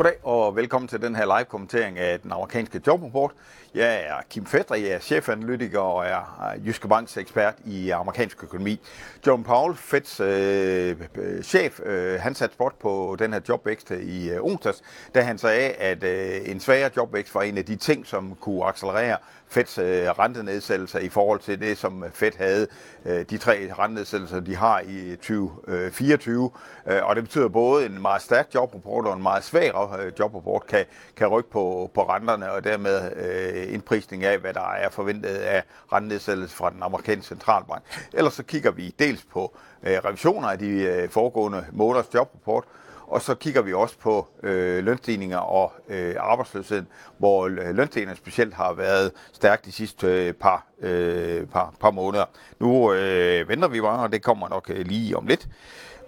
Corre, o og velkommen til den her live-kommentering af den amerikanske jobrapport. Jeg er Kim Fedre, jeg er chefanalytiker og er Jyske Banks ekspert i amerikansk økonomi. John Powell, Feds øh, øh, chef, øh, han satte spot på den her jobvækst i øh, onsdags, da han sagde, at øh, en svagere jobvækst var en af de ting, som kunne accelerere Feds øh, rentenedsættelser i forhold til det, som Fed havde, øh, de tre rentenedsættelser, de har i øh, 2024. Øh, øh, og det betyder både en meget stærk jobrapport og en meget svag jobrapport kan, kan rykke på, på renterne, og dermed øh, indprisning af, hvad der er forventet af rentenedsættelse fra den amerikanske centralbank. Ellers så kigger vi dels på øh, revisioner af de øh, foregående måneders jobrapport, og så kigger vi også på øh, lønstigninger og øh, arbejdsløshed, hvor øh, lønstigningerne specielt har været stærkt de sidste øh, par, øh, par, par måneder. Nu øh, venter vi bare, og det kommer nok øh, lige om lidt.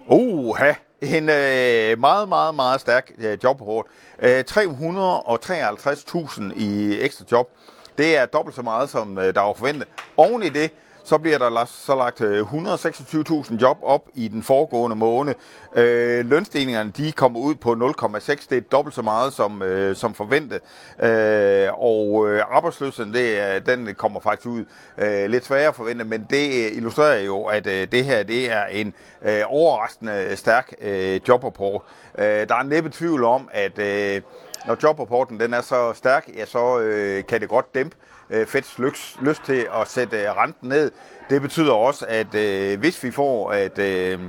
Oha, en øh, meget, meget, meget stærk øh, jobrapport. Øh, 353.000 i ekstra job. Det er dobbelt så meget, som øh, der var forventet. Oven i det, så bliver der så lagt øh, 126.000 job op i den foregående måned. Øh, lønstigningerne de kommer ud på 0,6, det er dobbelt så meget som, øh, som forventet. Øh, og øh, arbejdsløsheden, det, den kommer faktisk ud øh, lidt sværere forventet, men det øh, illustrerer jo, at øh, det her det er en øh, overraskende stærk øh, jobrapport. Øh, der er næppe tvivl om, at øh, når jobrapporten den er så stærk, ja, så øh, kan det godt dæmpe øh, Feds lyst, lyst til at sætte øh, renten ned. Det betyder også, at øh, hvis vi får at øh,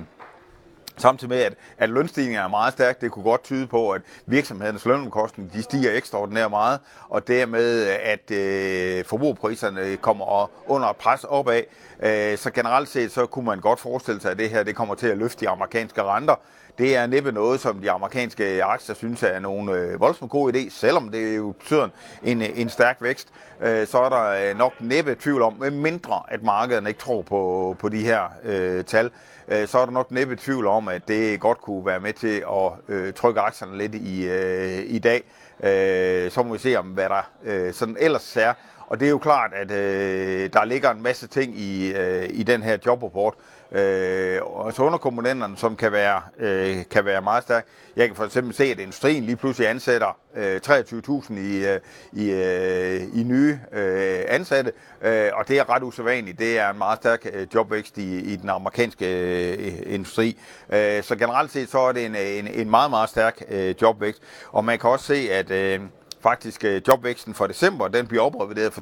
Samtidig med, at, at lønstigningen er meget stærk, det kunne godt tyde på, at virksomhedernes lønomkostninger de stiger ekstraordinært meget, og dermed, at øh, forbrugerpriserne kommer under pres opad. Øh, så generelt set, så kunne man godt forestille sig, at det her det kommer til at løfte de amerikanske renter. Det er næppe noget, som de amerikanske aktier synes er nogen øh, voldsomt god idé, selvom det jo betyder en, en stærk vækst. Øh, så er der øh, nok næppe tvivl om, mindre at markedet ikke tror på, på de her øh, tal, øh, så er der nok næppe tvivl om, at det godt kunne være med til at øh, trykke aktierne lidt i, øh, i dag. Øh, så må vi se om, hvad der øh, sådan ellers er. Og det er jo klart, at øh, der ligger en masse ting i, øh, i den her jobrapport, øh, og så underkomponenterne, som kan være, øh, kan være meget stærke. Jeg kan for eksempel se, at industrien lige pludselig ansætter øh, 23.000 i, øh, i, øh, i nye øh, ansatte, øh, og det er ret usædvanligt. Det er en meget stærk øh, jobvækst i, i den amerikanske øh, industri. Øh, så generelt set så er det en, en, en meget, meget stærk øh, jobvækst, og man kan også se, at øh, faktisk øh, jobvæksten for december, den bliver oprevideret fra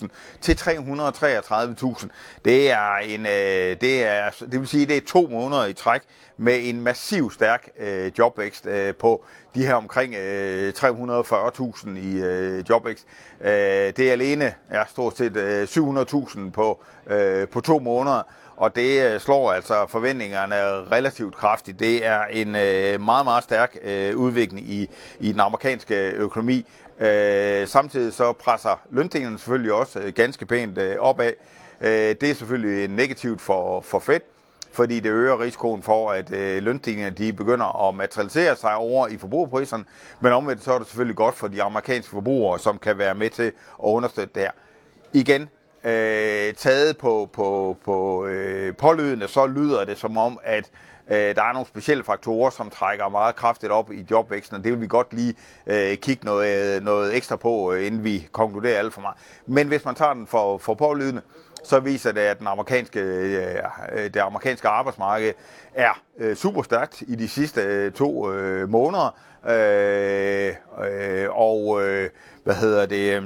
216.000 til 333.000. Det er en, øh, det er, det vil sige, det er to måneder i træk med en massiv stærk øh, jobvækst øh, på de her omkring øh, 340.000 i øh, jobvækst. Øh, det er alene ja, stort set øh, 700.000 på, øh, på to måneder og det øh, slår altså forventningerne relativt kraftigt. Det er en øh, meget, meget stærk øh, udvikling i, i den amerikanske økonomi. Øh, samtidig så presser løntingene selvfølgelig også øh, ganske pænt øh, opad. det er selvfølgelig negativt for, for Fed, fordi det øger risikoen for, at øh, lønstigningerne de begynder at materialisere sig over i forbrugerpriserne. Men omvendt så er det selvfølgelig godt for de amerikanske forbrugere, som kan være med til at understøtte det her. Igen, øh, taget på, på, på øh, pålydende, så lyder det som om, at øh, der er nogle specielle faktorer, som trækker meget kraftigt op i jobvæksten, og det vil vi godt lige øh, kigge noget, noget ekstra på, øh, inden vi konkluderer alt for meget. Men hvis man tager den for, for pålydende, så viser det, at den amerikanske, øh, øh det amerikanske arbejdsmarked er øh, super stærkt i de sidste øh, to øh, måneder. Øh, øh, og øh, hvad hedder det? Øh,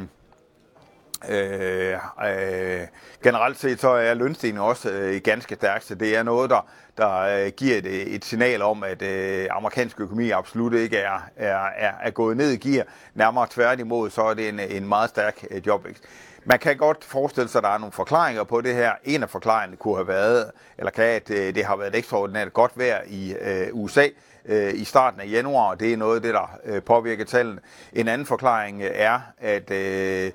Øh, øh, generelt set så er lønstigningen også øh, ganske stærk, så det er noget, der, der øh, giver et, et signal om, at øh, amerikansk økonomi absolut ikke er, er, er, er gået ned i gear. Nærmere tværtimod, så er det en, en meget stærk øh, jobvækst. Man kan godt forestille sig, at der er nogle forklaringer på det her. En af forklaringerne kunne have været, eller kan, at øh, det har været et ekstraordinært godt vejr i øh, USA øh, i starten af januar. Det er noget af det, der øh, påvirker tallene. En anden forklaring er, at øh,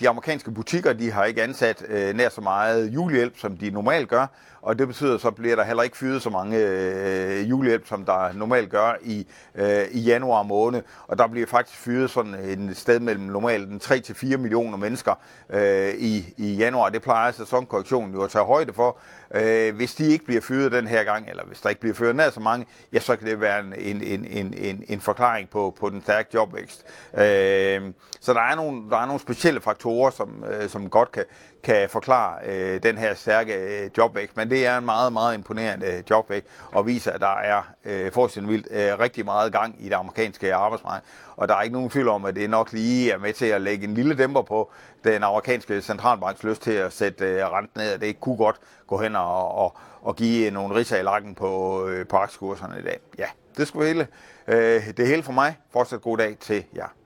de amerikanske butikker de har ikke ansat øh, nær så meget julehjælp, som de normalt gør, og det betyder, så bliver der heller ikke fyret så mange øh, julehjælp, som der normalt gør i, øh, i januar måned. Og der bliver faktisk fyret sådan et sted mellem normalt 3-4 millioner mennesker øh, i, i januar. Det plejer sæsonkorrektionen jo at tage højde for. Øh, hvis de ikke bliver fyret den her gang, eller hvis der ikke bliver fyret nær så mange, ja, så kan det være en, en, en, en, en forklaring på, på den stærke jobvækst. Øh, så der er, nogle, der er nogle specielle faktorer, som, øh, som godt kan, kan forklare øh, den her stærke øh, jobvækst. Men det er en meget, meget imponerende øh, jobvækst, og viser, at der er øh, forholdsvis vildt øh, rigtig meget gang i det amerikanske arbejdsmarked. Og der er ikke nogen tvivl om, at det nok lige er med til at lægge en lille dæmper på den amerikanske centralbanks lyst til at sætte øh, renten ned. Det kunne godt gå hen og, og, og give nogle riser i lakken på, øh, på aktiekurserne i dag. Ja, det skulle hele. Øh, det hele for mig. Fortsat god dag til jer.